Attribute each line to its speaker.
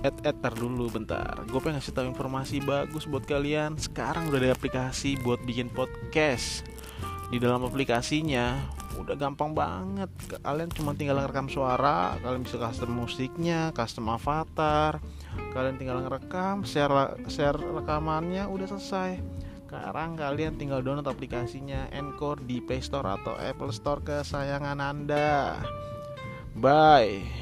Speaker 1: Eh, eh, et etar dulu bentar. Gue pengen ngasih tahu informasi bagus buat kalian. Sekarang udah ada aplikasi buat bikin podcast. Di dalam aplikasinya udah gampang banget. Kalian cuma tinggal ngerekam suara kalian bisa custom musiknya custom avatar. Kalian tinggal ngerekam share share rekamannya udah selesai. Sekarang kalian tinggal download aplikasinya Encore di Play Store atau Apple Store kesayangan Anda. Bye.